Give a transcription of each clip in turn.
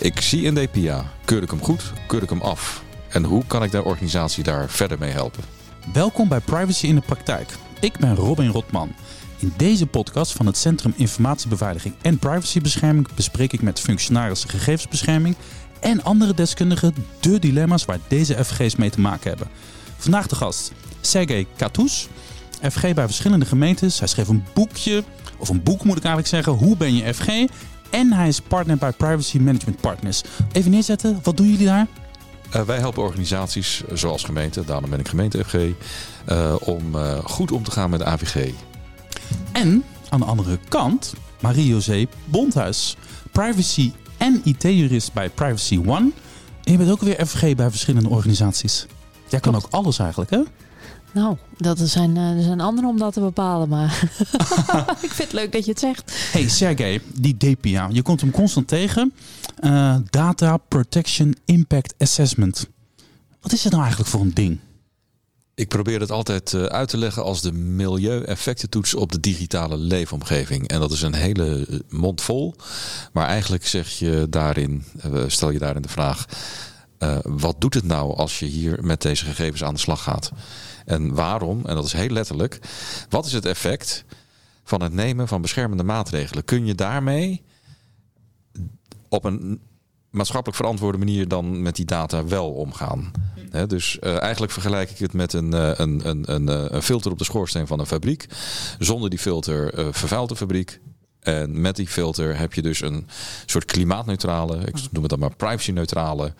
Ik zie een DPA. Keur ik hem goed? Keur ik hem af? En hoe kan ik de organisatie daar verder mee helpen? Welkom bij Privacy in de Praktijk. Ik ben Robin Rotman. In deze podcast van het Centrum Informatiebeveiliging en Privacybescherming bespreek ik met functionarissen gegevensbescherming en andere deskundigen de dilemma's waar deze FG's mee te maken hebben. Vandaag de gast Sergej Katous, FG bij verschillende gemeentes. Hij schreef een boekje, of een boek moet ik eigenlijk zeggen, Hoe ben je FG? En hij is partner bij Privacy Management Partners. Even neerzetten, wat doen jullie daar? Uh, wij helpen organisaties zoals gemeente, daarom ben ik gemeente FG, uh, om uh, goed om te gaan met de AVG. En aan de andere kant, Marie-José Bondhuis, privacy en IT-jurist bij Privacy One. En je bent ook weer FG bij verschillende organisaties. Jij kan ook alles eigenlijk, hè? Nou, dat zijn, uh, er zijn anderen om dat te bepalen, maar ik vind het leuk dat je het zegt. Hey Sergey, die DPA, je komt hem constant tegen. Uh, Data Protection Impact Assessment. Wat is het nou eigenlijk voor een ding? Ik probeer het altijd uh, uit te leggen als de milieueffectentoets op de digitale leefomgeving. En dat is een hele mond vol. Maar eigenlijk zeg je daarin, stel je daarin de vraag: wat doet het nou als je hier met deze gegevens aan de slag gaat? En waarom, en dat is heel letterlijk, wat is het effect van het nemen van beschermende maatregelen? Kun je daarmee op een maatschappelijk verantwoorde manier dan met die data wel omgaan? dus uh, eigenlijk vergelijk ik het met een, uh, een, een, een, filter op de schoorsteen van een fabriek. Zonder die filter vervuilt de fabriek. En met die filter heb je dus een soort klimaatneutrale, ik noem het dan maar privacy-neutrale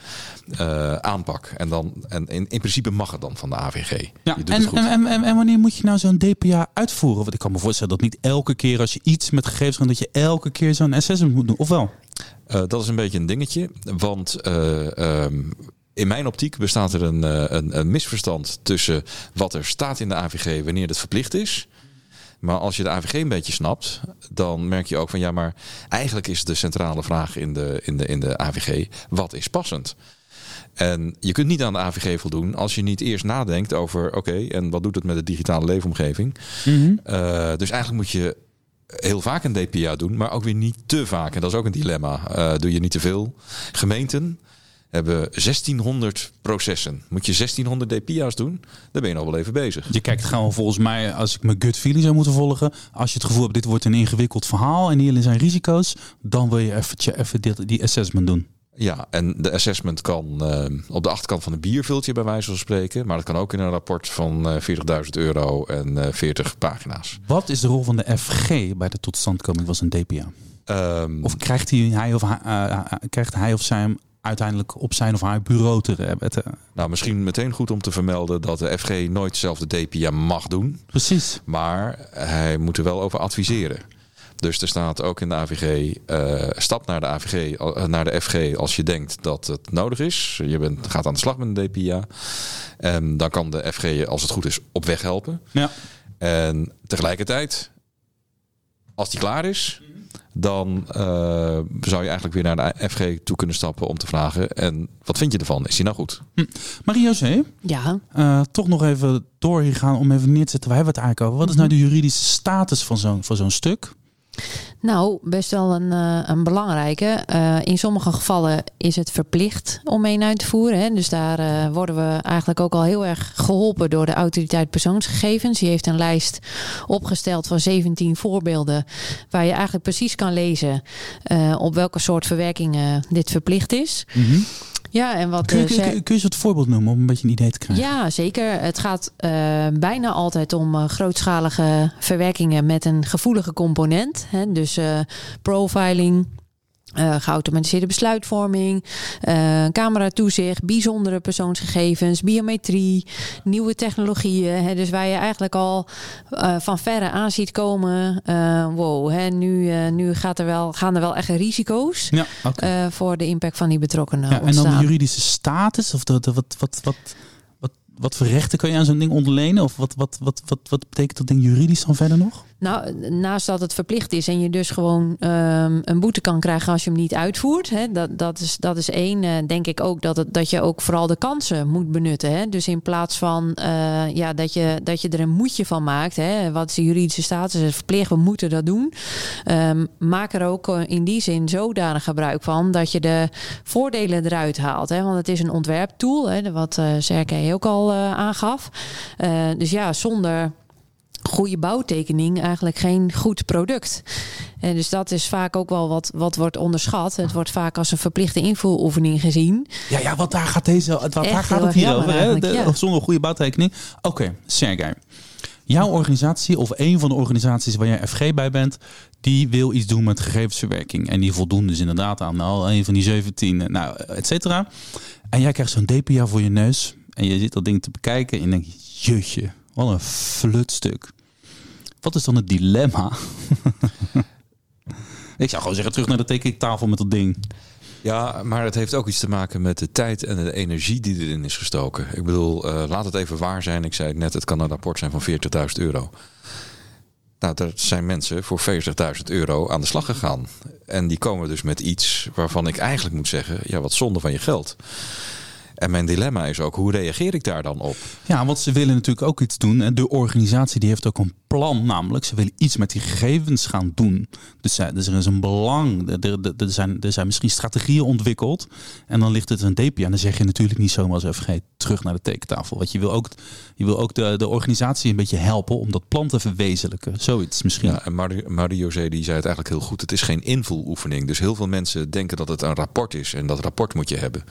uh, aanpak. En, dan, en in, in principe mag het dan van de AVG. Ja, en, en, en, en, wanneer moet je nou zo'n DPA uitvoeren? Want ik kan me voorstellen dat niet elke keer als je iets met gegevens gaat, dat je elke keer zo'n assessment moet doen, of wel? Uh, dat is een beetje een dingetje, want uh, um, in mijn optiek bestaat er een, een, een misverstand tussen wat er staat in de AVG wanneer het verplicht is. Maar als je de AVG een beetje snapt, dan merk je ook van ja, maar eigenlijk is de centrale vraag in de, in de, in de AVG: wat is passend? En je kunt niet aan de AVG voldoen als je niet eerst nadenkt over: oké, en wat doet het met de digitale leefomgeving? Mm -hmm. uh, dus eigenlijk moet je heel vaak een DPA doen, maar ook weer niet te vaak. En dat is ook een dilemma. Uh, doe je niet te veel? Gemeenten hebben 1600 processen. Moet je 1600 DPA's doen, dan ben je nog wel even bezig. Je kijkt gewoon volgens mij, als ik mijn gut feeling zou moeten volgen, als je het gevoel hebt, dit wordt een ingewikkeld verhaal en hierin zijn risico's, dan wil je even, even dit, die assessment doen. Ja, en de assessment kan uh, op de achterkant van een bierviltje bij wijze van spreken. Maar dat kan ook in een rapport van uh, 40.000 euro en uh, 40 pagina's. Wat is de rol van de FG bij de totstandkoming van zijn DPA? Um, of krijgt hij, hij, of, krijgt hij of zij hem uiteindelijk op zijn of haar bureau te hebben. Nou, misschien meteen goed om te vermelden dat de FG nooit zelf de DPA mag doen. Precies. Maar hij moet er wel over adviseren. Dus er staat ook in de AVG, uh, stap naar de AVG, uh, naar de FG als je denkt dat het nodig is. Je bent, gaat aan de slag met een DPA. En dan kan de FG je, als het goed is, op weg helpen. Ja. En tegelijkertijd, als die klaar is, dan uh, zou je eigenlijk weer naar de FG toe kunnen stappen om te vragen. En wat vind je ervan? Is die nou goed? Hm. Marie-José? Ja. Uh, toch nog even door hier gaan om even neer te zetten. Wij hebben het eigenlijk over. Wat is nou de juridische status van zo'n zo'n stuk? Nou, best wel een, uh, een belangrijke. Uh, in sommige gevallen is het verplicht om mee uit te voeren. Hè. Dus daar uh, worden we eigenlijk ook al heel erg geholpen door de autoriteit persoonsgegevens. Die heeft een lijst opgesteld van 17 voorbeelden. Waar je eigenlijk precies kan lezen op welke soort verwerkingen dit verplicht is. Mm. Ja, en wat. Kun je, kun, je, kun je wat voorbeeld noemen om een beetje een idee te krijgen? Ja, zeker. Het gaat uh, bijna altijd om uh, grootschalige verwerkingen met een gevoelige component. Hè? Dus uh, profiling, uh, geautomatiseerde besluitvorming, uh, cameratoezicht, bijzondere persoonsgegevens, biometrie, nieuwe technologieën. Hè, dus waar je eigenlijk al uh, van verre aan ziet komen. wow, hè, nu, nu gaat er wel, gaan er wel echt risico's ja, okay. voor de impact van die betrokkenen. Ja, en dan de juridische status, of de, de, wat, wat, wat, wat, wat voor rechten kan je aan zo'n ding ontlenen? Of wat, wat, wat, wat, wat betekent dat ding juridisch dan verder nog? Nou, naast dat het verplicht is en je dus gewoon um, een boete kan krijgen als je hem niet uitvoert. Hè, dat, dat, is, dat is één. Uh, denk ik ook dat, het, dat je ook vooral de kansen moet benutten. Hè. Dus in plaats van uh, ja, dat, je, dat je er een moedje van maakt. Hè, wat is de juridische status? Het verplicht, we moeten dat doen. Um, maak er ook in die zin zodanig gebruik van dat je de voordelen eruit haalt. Hè. Want het is een ontwerptool, hè, wat uh, Sergej ook al aangaf. dus ja, zonder goede bouwtekening eigenlijk geen goed product. En dus dat is vaak ook wel wat, wat wordt onderschat. Het wordt vaak als een verplichte invoeroefening gezien. Ja, ja want daar gaat, deze, wat, daar gaat het hier over. Hè? De, ja. Zonder goede bouwtekening. Oké, okay. Jouw organisatie of een van de organisaties waar jij FG bij bent, die wil iets doen met gegevensverwerking. En die voldoen dus inderdaad aan al een van die 17, nou, et cetera. En jij krijgt zo'n DPA voor je neus. En je zit dat ding te bekijken en je denkt, jutje, wat een flutstuk. Wat is dan het dilemma? ik zou gewoon zeggen, terug naar de tekenketafel met dat ding. Ja, maar het heeft ook iets te maken met de tijd en de energie die erin is gestoken. Ik bedoel, uh, laat het even waar zijn. Ik zei het net, het kan een rapport zijn van 40.000 euro. Nou, er zijn mensen voor 40.000 euro aan de slag gegaan. En die komen dus met iets waarvan ik eigenlijk moet zeggen: ja, wat zonde van je geld. En mijn dilemma is ook, hoe reageer ik daar dan op? Ja, want ze willen natuurlijk ook iets doen. En de organisatie die heeft ook een plan, namelijk ze willen iets met die gegevens gaan doen. Dus, dus er is een belang, er, er, zijn, er zijn misschien strategieën ontwikkeld. En dan ligt het een DPA. En dan zeg je natuurlijk niet zomaar als FG terug naar de tekentafel. Want je wil ook, je wil ook de, de organisatie een beetje helpen om dat plan te verwezenlijken. Zoiets misschien. Ja, en Mario die zei het eigenlijk heel goed. Het is geen invuloefening. Dus heel veel mensen denken dat het een rapport is. En dat rapport moet je hebben.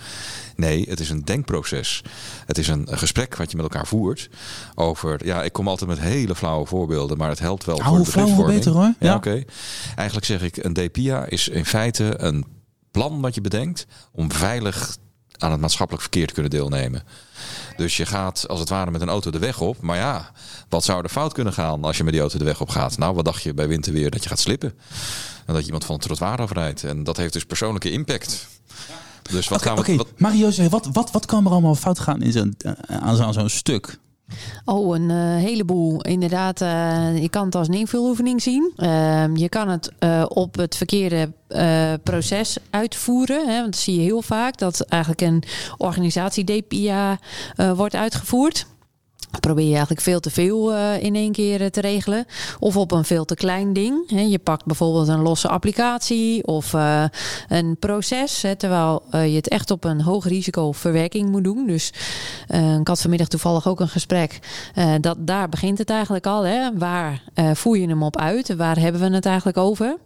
Nee, het is een denkproces. Het is een gesprek wat je met elkaar voert over. Ja, ik kom altijd met hele flauwe voorbeelden, maar het helpt wel nou, voor de begripsvorming. beter hoor. Ja, oké. Eigenlijk zeg ik, een DPIA is in feite een plan wat je bedenkt om veilig aan het maatschappelijk verkeer te kunnen deelnemen. Dus je gaat als het ware met een auto de weg op. Maar ja, wat zou er fout kunnen gaan als je met die auto de weg op gaat? Nou, wat dacht je bij winterweer dat je gaat slippen? En dat je iemand van het trottoir afrijdt. En dat heeft dus persoonlijke impact. Dus wat gaan we... Okay. Wat... Mario, wat, wat, wat kan er allemaal fout gaan in zo'n, uh, aan zo'n stuk? Oh, een uh, heleboel. Inderdaad, uh, je kan het als een invuloefening zien. Uh, je kan het op het verkeerde proces uitvoeren. Hè, want dat zie je heel vaak. Dat eigenlijk een organisatie DPIA wordt uitgevoerd probeer je eigenlijk veel te veel uh, in één keer uh, te regelen. Of op een veel te klein ding. Je pakt bijvoorbeeld een losse applicatie of uh, een proces. Terwijl je het echt op een hoog risico verwerking moet doen. Dus ik had vanmiddag toevallig ook een gesprek. dat, daar begint het eigenlijk al. Waar voer je hem op uit? Waar hebben we het eigenlijk over?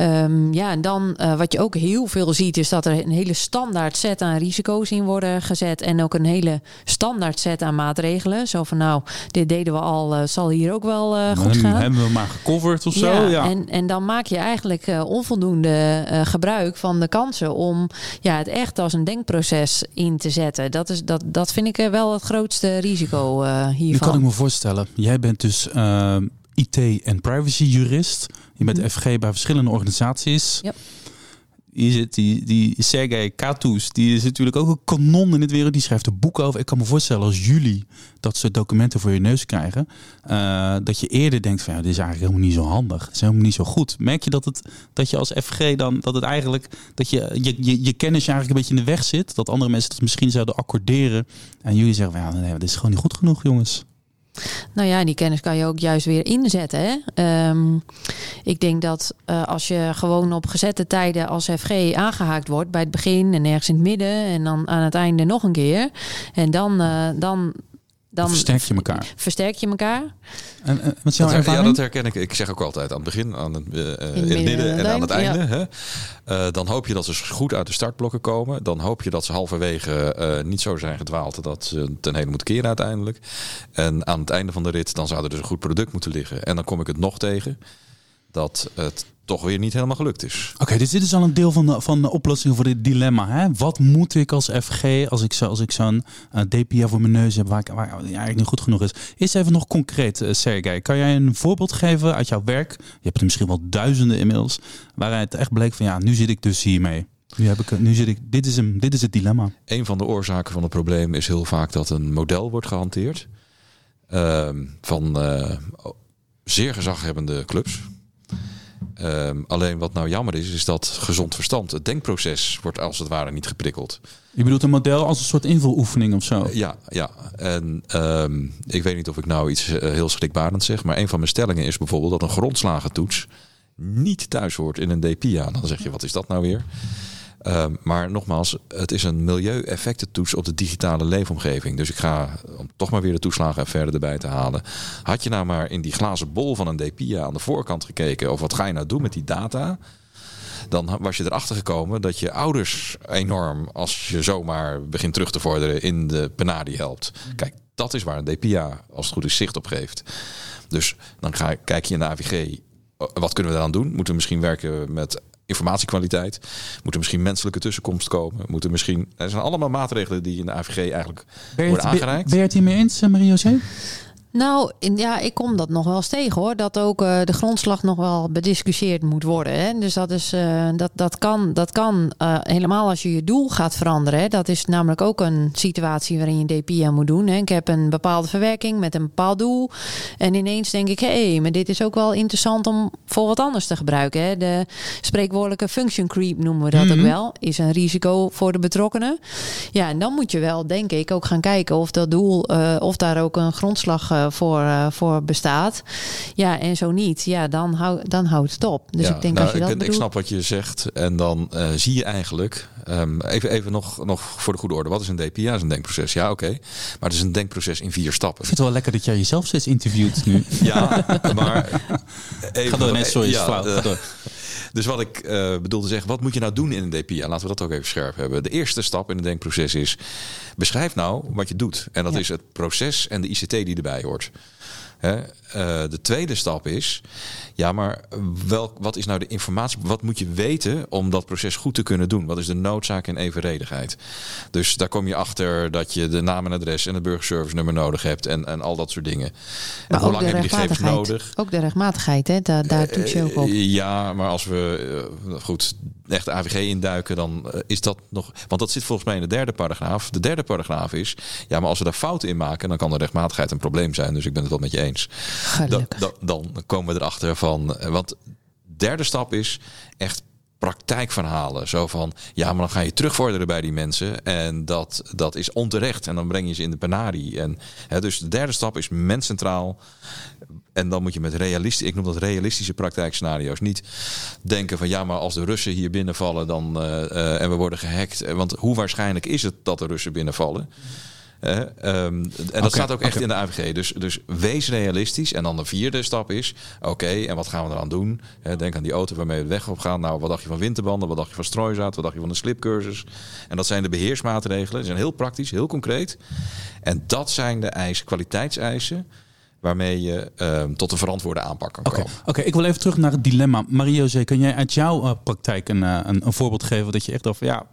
Um, ja, en dan wat je ook heel veel ziet... is dat er een hele standaard set aan risico's in worden gezet. En ook een hele standaard set aan maatregelen zo van nou, dit deden we al, uh, zal hier ook wel uh, goed gaan. Hebben we maar gecoverd of zo. Ja, En, en dan maak je eigenlijk onvoldoende gebruik van de kansen om ja, het echt als een denkproces in te zetten. Dat, is, dat, dat vind ik wel het grootste risico hiervan. Nu kan ik me voorstellen, jij bent dus IT- en privacy jurist. Je bent mhm. FG bij verschillende organisaties. Hier zit die, die Sergej Katus, die is natuurlijk ook een kanon in het wereld. Die schrijft een boek over. Ik kan me voorstellen als jullie dat soort documenten voor je neus krijgen. Uh, dat je eerder denkt van ja, dit is eigenlijk helemaal niet zo handig. Het is helemaal niet zo goed. Merk je dat, het, dat je als FG dan, dat het eigenlijk, dat je, je, je, je kennis je eigenlijk een beetje in de weg zit. Dat andere mensen dat misschien zouden accorderen. En jullie zeggen van ja, nee, dit is gewoon niet goed genoeg jongens. Nou ja, die kennis kan je ook juist weer inzetten. Hè? Um, ik denk dat uh, als je gewoon op gezette tijden als FG aangehaakt wordt, bij het begin en ergens in het midden en dan aan het einde nog een keer. En dan, uh, dan dan versterk je elkaar. Versterk je elkaar. En, en wat dat her, ja, dat herken ik. Ik zeg ook altijd aan het begin, aan het, uh, in, het midden en aan het einde. Ja. Hè? Uh, dan hoop je dat ze goed uit de startblokken komen. Dan hoop je dat ze halverwege uh, niet zo zijn gedwaald dat ze ten hele moeten keren uiteindelijk. En aan het einde van de rit, dan zou er dus een goed product moeten liggen. En dan kom ik het nog tegen dat het toch weer niet helemaal gelukt is. Oké, dus dit is al een deel van de, van de oplossing voor dit dilemma. Hè? Wat moet ik als FG als ik, zo, als ik zo'n uh, eh, DPA voor mijn neus heb waar, waar eigenlijk niet goed genoeg is? Is even nog concreet, uh, Sergej. Kan jij een voorbeeld geven uit jouw werk? Je hebt er misschien wel duizenden inmiddels. Waaruit echt bleek van ja, nu zit ik dus hiermee. Nu, heb ik, nu zit ik, dit is, hem, dit is het dilemma. Een van de oorzaken van het probleem is heel vaak dat een model wordt gehanteerd. Uh, van zeer gezaghebbende clubs. Ehm, alleen wat nou jammer is, is dat gezond verstand, het denkproces, wordt als het ware niet geprikkeld. Je bedoelt een model als een soort invuloefening of zo? Ja, ja. En ehm, ik weet niet of ik nou iets eh, heel schrikbarends zeg, maar een van mijn stellingen is bijvoorbeeld dat een grondslagentoets niet thuis hoort in een DPIA. Dan zeg je, wat is dat nou weer? Ehm, maar nogmaals, het is een milieueffectentoets op de digitale leefomgeving. Dus ik ga, om toch maar weer de toeslagenaffaire erbij te halen. Had je nou maar in die glazen bol van een DPIA aan de voorkant gekeken... of wat ga je nou doen met die data... dan was je erachter gekomen dat je ouders enorm... als je zomaar begint terug te vorderen in de penadi helpt. Kijk, dat is waar een DPIA, als het goed is, zicht op geeft. Dus dan ga, kijk je in de AVG wat kunnen we daaraan doen? Moeten we misschien werken met informatiekwaliteit? Moeten misschien menselijke tussenkomst komen? Moeten misschien, er zijn allemaal maatregelen die in de AVG eigenlijk worden aangereikt. Ben je het hiermee eens, eh, Marie-José? Nou, ja, ik kom dat nog wel eens tegen hoor. Dat ook uh, de grondslag nog wel bediscussieerd moet worden. Hè? Dus dat, is, uh, dat, dat kan, dat kan uh, helemaal als je je doel gaat veranderen. Hè? Dat is namelijk ook een situatie waarin je DPA moet doen. Hè? Ik heb een bepaalde verwerking met een bepaald doel. En ineens denk ik, hé, hey, maar dit is ook wel interessant om voor wat anders te gebruiken. Hè? De spreekwoordelijke function creep noemen we dat mm -hmm. ook wel. Is een risico voor de betrokkenen. Ja, en dan moet je wel, denk ik, ook gaan kijken of dat doel, of daar ook een grondslag voor, uh, voor bestaat. Ja, en zo niet. Ja, dan, hou, dan houdt het op. Dus ja, ik denk nou, als je dat ik, bedoelt... ik snap wat je zegt. En dan uh, zie je eigenlijk... Um, even, even nog, nog voor de goede orde. Wat is een DPA? Dat is een denkproces. Ja, oké. Okay. Maar het is een denkproces in vier stappen. Ik vind het wel lekker dat jij jezelf steeds interviewt nu. ja, maar... Even, Ga door, net sorry, ja, flauw. Ga door. Dus wat ik uh, bedoel te zeggen, wat moet je nou doen in een DPA? Laten we dat ook even scherp hebben. De eerste stap in het denkproces is, beschrijf nou wat je doet. En dat ja. is het proces en de ICT die erbij hoort. Hè? Uh, de tweede stap is, ja, maar wel, wat is nou de informatie? Wat moet je weten om dat proces goed te kunnen doen? Wat is de noodzaak en evenredigheid? Dus daar kom je achter dat je de naam en adres en het burgerservice nummer nodig hebt en, en al dat soort dingen. Maar en hoe lang heb je die gegevens nodig? Ook de rechtmatigheid, hè? Daar, daar toets je ook op. Uh, ja, maar als we uh, goed echt AVG induiken, dan uh, is dat nog. Want dat zit volgens mij in de derde paragraaf. De derde paragraaf is, ja, maar als we daar fouten in maken, dan kan de rechtmatigheid een probleem zijn. Dus ik ben het wel met je eens. Dan, dan, dan komen we erachter van. Want derde stap is echt praktijkverhalen. Zo van, ja, maar dan ga je terugvorderen bij die mensen. En dat, dat is onterecht. En dan breng je ze in de penarie. En, hè, dus de derde stap is menscentraal. En dan moet je met realistische, ik noem dat realistische praktijkscenario's. Niet denken van, ja, maar als de Russen hier binnenvallen dan, uh, uh, en we worden gehackt. Want hoe waarschijnlijk is het dat de Russen binnenvallen? Uh, um, en dat staat ook echt okay. in de AVG. Dus, dus wees realistisch. En dan de vierde stap is: oké, okay, en wat gaan we eraan doen? He, denk aan die auto waarmee we de weg op gaan. Nou, wat dacht je van winterbanden? Wat dacht je van strooizaad? Wat dacht je van de slipcursus? En dat zijn de beheersmaatregelen. Die zijn heel praktisch, heel concreet. En dat zijn de eisen, kwaliteitseisen waarmee je um, tot een verantwoorde aanpak kan Oké, komen. okay, ik wil even terug naar het dilemma. Mario, kan jij uit jouw uh, praktijk een, uh, een, een voorbeeld geven dat je echt over ja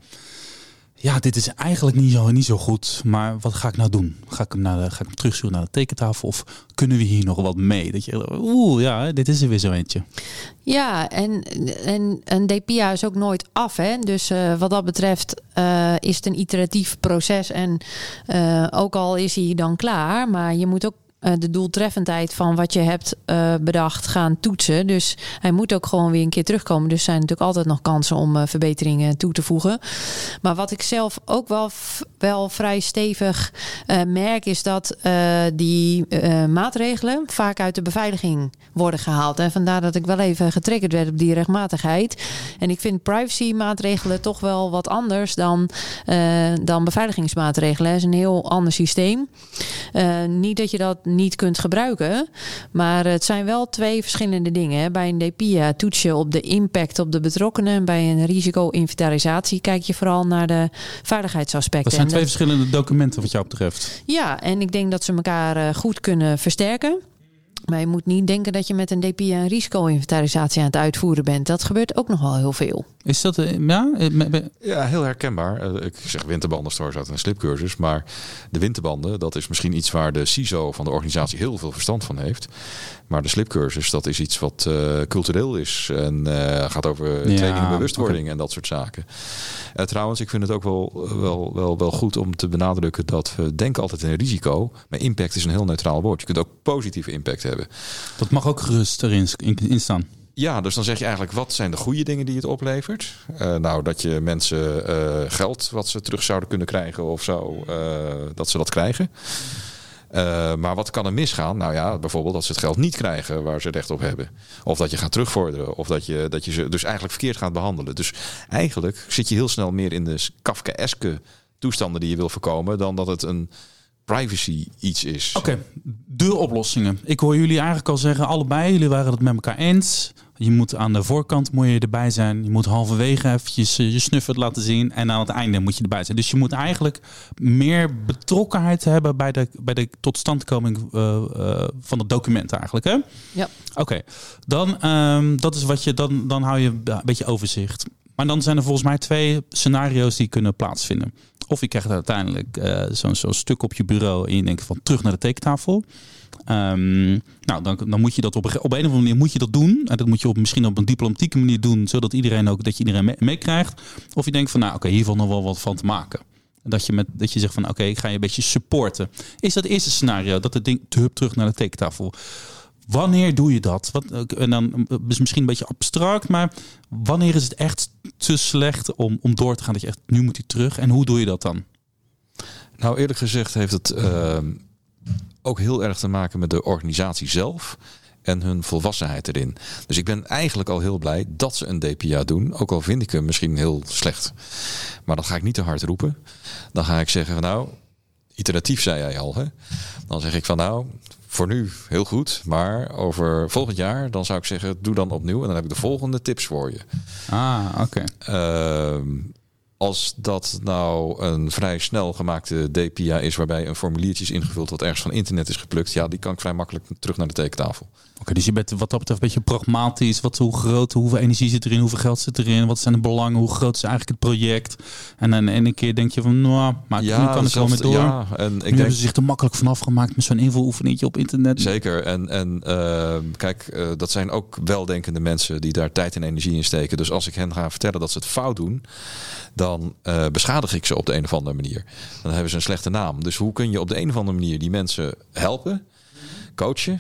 ja, dit is eigenlijk niet zo, niet zo goed. Maar wat ga ik nou doen? Ga ik hem, naar de, ga ik hem terugsturen naar de tekentafel? Of kunnen we hier nog wat mee? Dat je, oeh, ja, dit is er weer zo eentje. Ja, en, en een DPA is ook nooit af. Hè? Dus uh, wat dat betreft uh, is het een iteratief proces. En uh, ook al is hij dan klaar, maar je moet ook de doeltreffendheid van wat je hebt uh, bedacht gaan toetsen. Dus hij moet ook gewoon weer een keer terugkomen. Dus zijn natuurlijk altijd nog kansen om uh, verbeteringen toe te voegen. Maar wat ik zelf ook wel, wel vrij stevig merk, is dat die maatregelen vaak uit de beveiliging worden gehaald. En vandaar dat ik wel even getriggerd werd op die rechtmatigheid. En ik vind privacy maatregelen toch wel wat anders dan, dan beveiligingsmaatregelen. Het is een heel ander systeem. niet dat je dat niet kunt gebruiken. Maar het zijn wel twee verschillende dingen. Bij een DPIA toets je op de impact op de betrokkenen. Bij een risico-inventarisatie kijk je vooral naar de veiligheidsaspecten. Dat zijn twee dat... verschillende documenten wat jou betreft. Ja, en ik denk dat ze elkaar goed kunnen versterken. Maar je moet niet denken dat je met een DPI een risico-inventarisatie aan het uitvoeren bent. Dat gebeurt ook nog wel heel veel. Is dat, ja? Ja, heel herkenbaar. Ik zeg winterbanden, stores uit een slipcursus. Maar de winterbanden, dat is misschien iets waar de CISO van de organisatie heel veel verstand van heeft. Maar de slipcursus, dat is iets wat uh, cultureel is. En uh, gaat over ja, training en bewustwording okay. en dat soort zaken. Uh, trouwens, ik vind het ook wel, wel, wel, wel goed om te benadrukken dat we denken altijd in risico. Maar impact is een heel neutraal woord. Je kunt ook positieve impact hebben. Dat mag ook gerust erin in, in staan. Ja, dus dan zeg je eigenlijk, wat zijn de goede dingen die het oplevert? Uh, nou, dat je mensen uh, geld wat ze terug zouden kunnen krijgen of zo, uh, dat ze dat krijgen. Maar wat kan er misgaan? Nou ja, bijvoorbeeld dat ze het geld niet krijgen waar ze recht op hebben. Of dat je gaat terugvorderen. Of dat je, dat je ze dus eigenlijk verkeerd gaat behandelen. Dus eigenlijk zit je heel snel meer in de Kafkaeske toestanden die je wil voorkomen, dan dat het een privacy iets is. Oké, okay. oplossingen. Ik hoor jullie eigenlijk al zeggen, allebei, jullie waren het met elkaar eens. Je moet aan de voorkant moet je erbij zijn. Je moet halverwege eventjes je snuffert laten zien. En aan het einde moet je erbij zijn. Dus je moet eigenlijk meer betrokkenheid hebben bij de, bij de totstandkoming uh, uh, van het document eigenlijk. Hè? Ja. Oké, dan um, dat is wat je dan, dan hou je een beetje overzicht. Maar dan zijn er volgens mij twee scenario's die kunnen plaatsvinden. Of je krijgt uiteindelijk uh, zo'n zo stuk op je bureau en je denkt van terug naar de tekentafel. Um, nou, dan, dan moet je dat op op een of andere manier moet je dat doen. En dat moet je op, misschien op een diplomatieke manier doen, zodat iedereen ook dat je iedereen meekrijgt. Mee of je denkt van nou, oké, hier valt nog wel wat van te maken. Dat je, met, dat je zegt van oké, ik ga je een beetje supporten. Is dat eerste scenario, dat het ding terug naar de tekentafel? Wanneer doe je dat? Wat, en dan is misschien een beetje abstract, maar wanneer is het echt te slecht om, om door te gaan dat je echt nu moet hij terug? En hoe doe je dat dan? Nou, eerlijk gezegd heeft het uh, ook heel erg te maken met de organisatie zelf en hun volwassenheid erin. Dus ik ben eigenlijk al heel blij dat ze een DPA doen. Ook al vind ik hem misschien heel slecht. Maar dan ga ik niet te hard roepen. Dan ga ik zeggen van nou, iteratief zei jij al. Hè? Dan zeg ik van nou, voor nu heel goed. Maar over volgend jaar, dan zou ik zeggen, doe dan opnieuw. En dan heb ik de volgende tips voor je. Ah, oké. Okay. Uh, als dat nou een vrij snel gemaakte DPA is, waarbij een formuliertje is ingevuld wat ergens van internet is geplukt, ja, die kan ik vrij makkelijk terug naar de tekentafel. Okay, dus je bent wat dat betreft een beetje pragmatisch. Wat, hoe groot, hoeveel energie zit erin, hoeveel geld zit erin, wat zijn de belangen, hoe groot is eigenlijk het project? En dan en een keer denk je van, nou, maar ja, nu kan ik wel mee door. Ja, en ik nu denk, hebben ze zich er makkelijk vanaf gemaakt met zo'n invuloefeningetje op internet. Zeker. En, en uh, kijk, uh, dat zijn ook weldenkende mensen die daar tijd en energie in steken. Dus als ik hen ga vertellen dat ze het fout doen, dan uh, beschadig ik ze op de een of andere manier. Dan hebben ze een slechte naam. Dus hoe kun je op de een of andere manier die mensen helpen, coachen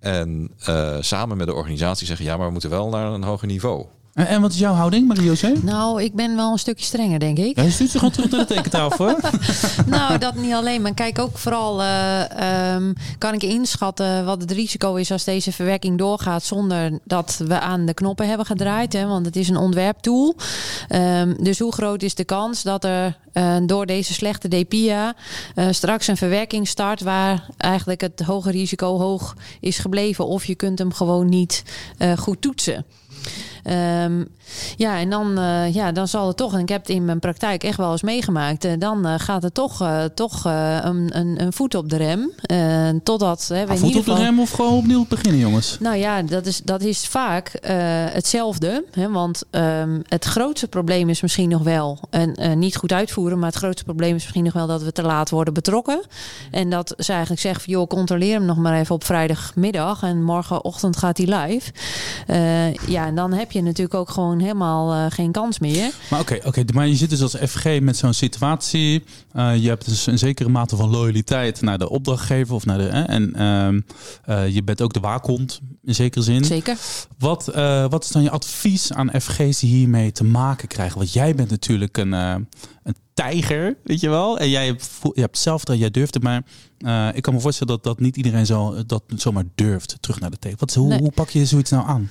en uh, samen met de organisatie zeggen: ja, maar we moeten wel naar een hoger niveau. En wat is jouw houding, Marie-José? Nou, ik ben wel een stukje strenger, denk ik. Hij stuurt ze gewoon terug naar de tekentafel, hoor. nou, dat niet alleen. Maar kijk ook vooral, uh, um, kan ik inschatten wat het risico is als deze verwerking doorgaat zonder dat we aan de knoppen hebben gedraaid. Hè? Want het is een ontwerptool. Um, dus hoe groot is de kans dat er uh, door deze slechte DPIA uh, straks een verwerking start waar eigenlijk het hoge risico hoog is gebleven. Of je kunt hem gewoon niet uh, goed toetsen. Um, ja, en dan, uh, ja, dan zal het toch, en ik heb het in mijn praktijk echt wel eens meegemaakt, uh, dan uh, gaat het toch, toch een, een, een, voet op de rem. totdat ah, voet op de rem of gewoon opnieuw beginnen, jongens? Nou ja, dat is, dat is vaak hetzelfde. Hè, want um, het grootste probleem is misschien nog wel, en niet goed uitvoeren, maar het grootste probleem is misschien nog wel dat we te laat worden betrokken. En dat ze eigenlijk zeggen, van, joh, controleer hem nog maar even op vrijdagmiddag en morgenochtend gaat hij live. ja, en dan heb je natuurlijk ook gewoon helemaal uh, geen kans meer. Maar oké, okay, okay, maar je zit dus als FG met zo'n situatie. Uh, je hebt dus een zekere mate van loyaliteit naar de opdrachtgever of naar de. Hè, en uh, je bent ook de waakhond in zekere zin. Zeker. Wat, wat is dan je advies aan FG's die hiermee te maken krijgen? Want jij bent natuurlijk een, een tijger, weet je wel. En jij hebt, je hebt zelf dat jij durft maar uh, ik kan me voorstellen dat, dat niet iedereen zo, dat zomaar durft terug naar de thee. Wat, hoe, nee. hoe pak je zoiets nou aan?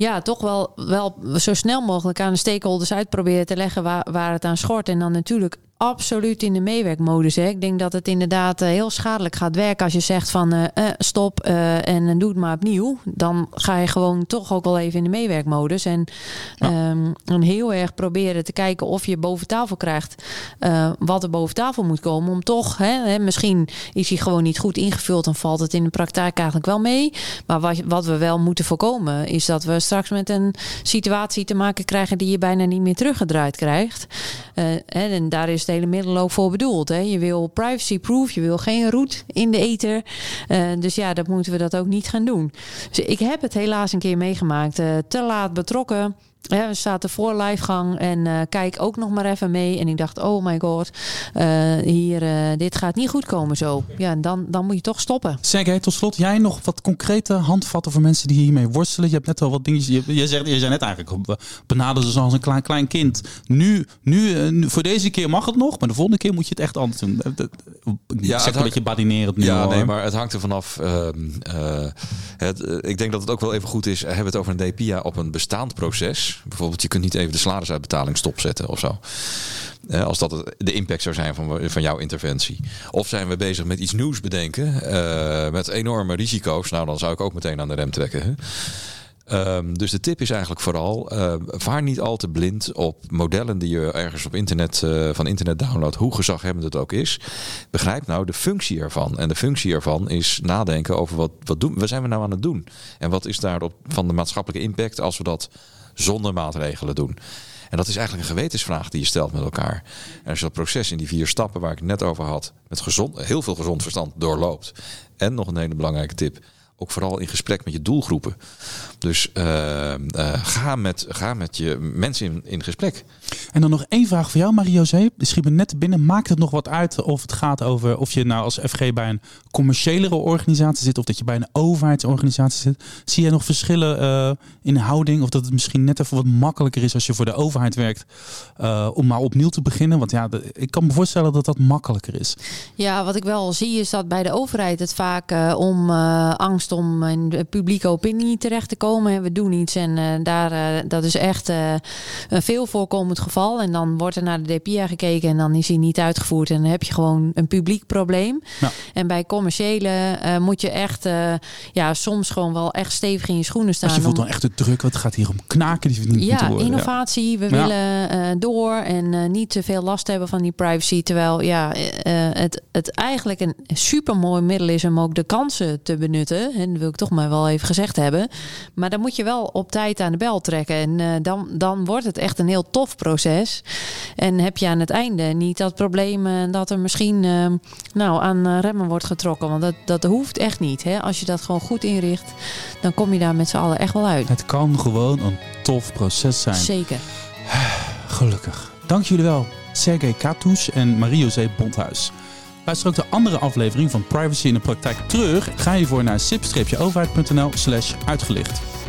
Ja, toch wel, wel zo snel mogelijk aan de stakeholders uitproberen te leggen waar, waar het aan schort. En dan natuurlijk absoluut in de meewerkmodus. Hè. Ik denk dat het inderdaad uh, heel schadelijk gaat werken als je zegt van uh, uh, stop en doe het maar opnieuw. Dan ga je gewoon toch ook wel even in de meewerkmodus. En, ja. um, en heel erg proberen te kijken of je boven tafel krijgt wat er boven tafel moet komen. Om toch, hè, hè, misschien is hij gewoon niet goed ingevuld en valt het in de praktijk eigenlijk wel mee. Maar wat, wat we wel moeten voorkomen is dat we straks met een situatie te maken krijgen die je bijna niet meer teruggedraaid krijgt. en daar is hele middel ook voor bedoeld. Hè? Je wil privacy-proof, je wil geen roet in de ether. Uh, dus ja, dat moeten we dat ook niet gaan doen. Dus ik heb het helaas een keer meegemaakt. Uh, te laat betrokken. Ja, we zaten voor livegang en uh, kijk ook nog maar even mee. En ik dacht, oh my god, uh, hier, uh, dit gaat niet goed komen zo. Ja, dan, dan moet je toch stoppen. Zeg, tot slot, jij nog wat concrete handvatten voor mensen die hiermee worstelen? Je hebt net wel wat dingetjes. Je, je, zegt, je zei net eigenlijk, benader ze als een klein, klein kind. Nu, nu, nu, voor deze keer mag het nog, maar de volgende keer moet je het echt anders doen. Ja, zeg een beetje badinerend nu. Ja, nee, maar het hangt er vanaf. het, ik denk dat het ook wel even goed is. Hebben we het over een DPIA op een bestaand proces? Bijvoorbeeld, je kunt niet even de salarisuitbetaling stopzetten of zo. Uh, als dat de impact zou zijn van, van jouw interventie. Of zijn we bezig met iets nieuws bedenken, uh, met enorme risico's. Nou, dan zou ik ook meteen aan de rem trekken. Hè? Um, dus de tip is eigenlijk vooral: uh, vaar niet al te blind op modellen die je ergens op internet van internet downloadt, hoe gezaghebbend het ook is. Begrijp nou de functie ervan. En de functie ervan is nadenken over wat, wat, doen, wat zijn we nou aan het doen? En wat is daarop van de maatschappelijke impact als we dat zonder maatregelen doen. En dat is eigenlijk een gewetensvraag die je stelt met elkaar. En als je dat proces in die vier stappen waar ik het net over had, met gezond, heel veel gezond verstand doorloopt. En nog een hele belangrijke tip ook vooral in gesprek met je doelgroepen. Dus uh, uh, ga, met, ga met je mensen in, in gesprek. En dan nog één vraag voor jou, Marie-José. Schiet me net binnen. Maakt het nog wat uit of het gaat over of je nou als FG bij een commerciëlere organisatie zit of dat je bij een overheidsorganisatie zit? Zie je nog verschillen uh, in houding? Of dat het misschien net even wat makkelijker is als je voor de overheid werkt om maar opnieuw te beginnen? Want ja, de, ik kan me voorstellen dat dat makkelijker is. Ja, wat ik wel zie is dat bij de overheid het vaak om angst om in de publieke opinie terecht te komen. We doen iets en uh, daar, uh, dat is echt uh, een veel voorkomend geval. En dan wordt er naar de DPA gekeken en dan is hij niet uitgevoerd. En dan heb je gewoon een publiek probleem. Ja. En bij commerciële moet je echt ja, soms gewoon wel echt stevig in je schoenen staan. Als je voelt dan echt de druk, wat gaat hier om knaken die niet ja, worden. Innovatie, we ja. willen door en niet te veel last hebben van die privacy. Terwijl ja, het, het eigenlijk een supermooi middel is om ook de kansen te benutten. En dat wil ik toch maar wel even gezegd hebben. Maar dan moet je wel op tijd aan de bel trekken. En uh, dan, dan wordt het echt een heel tof proces. En heb je aan het einde niet dat probleem uh, dat er misschien uh, nou, aan remmen wordt getrokken. Want dat, dat hoeft echt niet. Hè? Als je dat gewoon goed inricht, dan kom je daar met z'n allen echt wel uit. Het kan gewoon een tof proces zijn. Zeker. Gelukkig. Dank jullie wel. Sergej Katus en Marie-José Bondhuis. Luister ook de andere aflevering van Privacy in de Praktijk terug. Ga hiervoor naar sip-overheid.nl slash uitgelicht.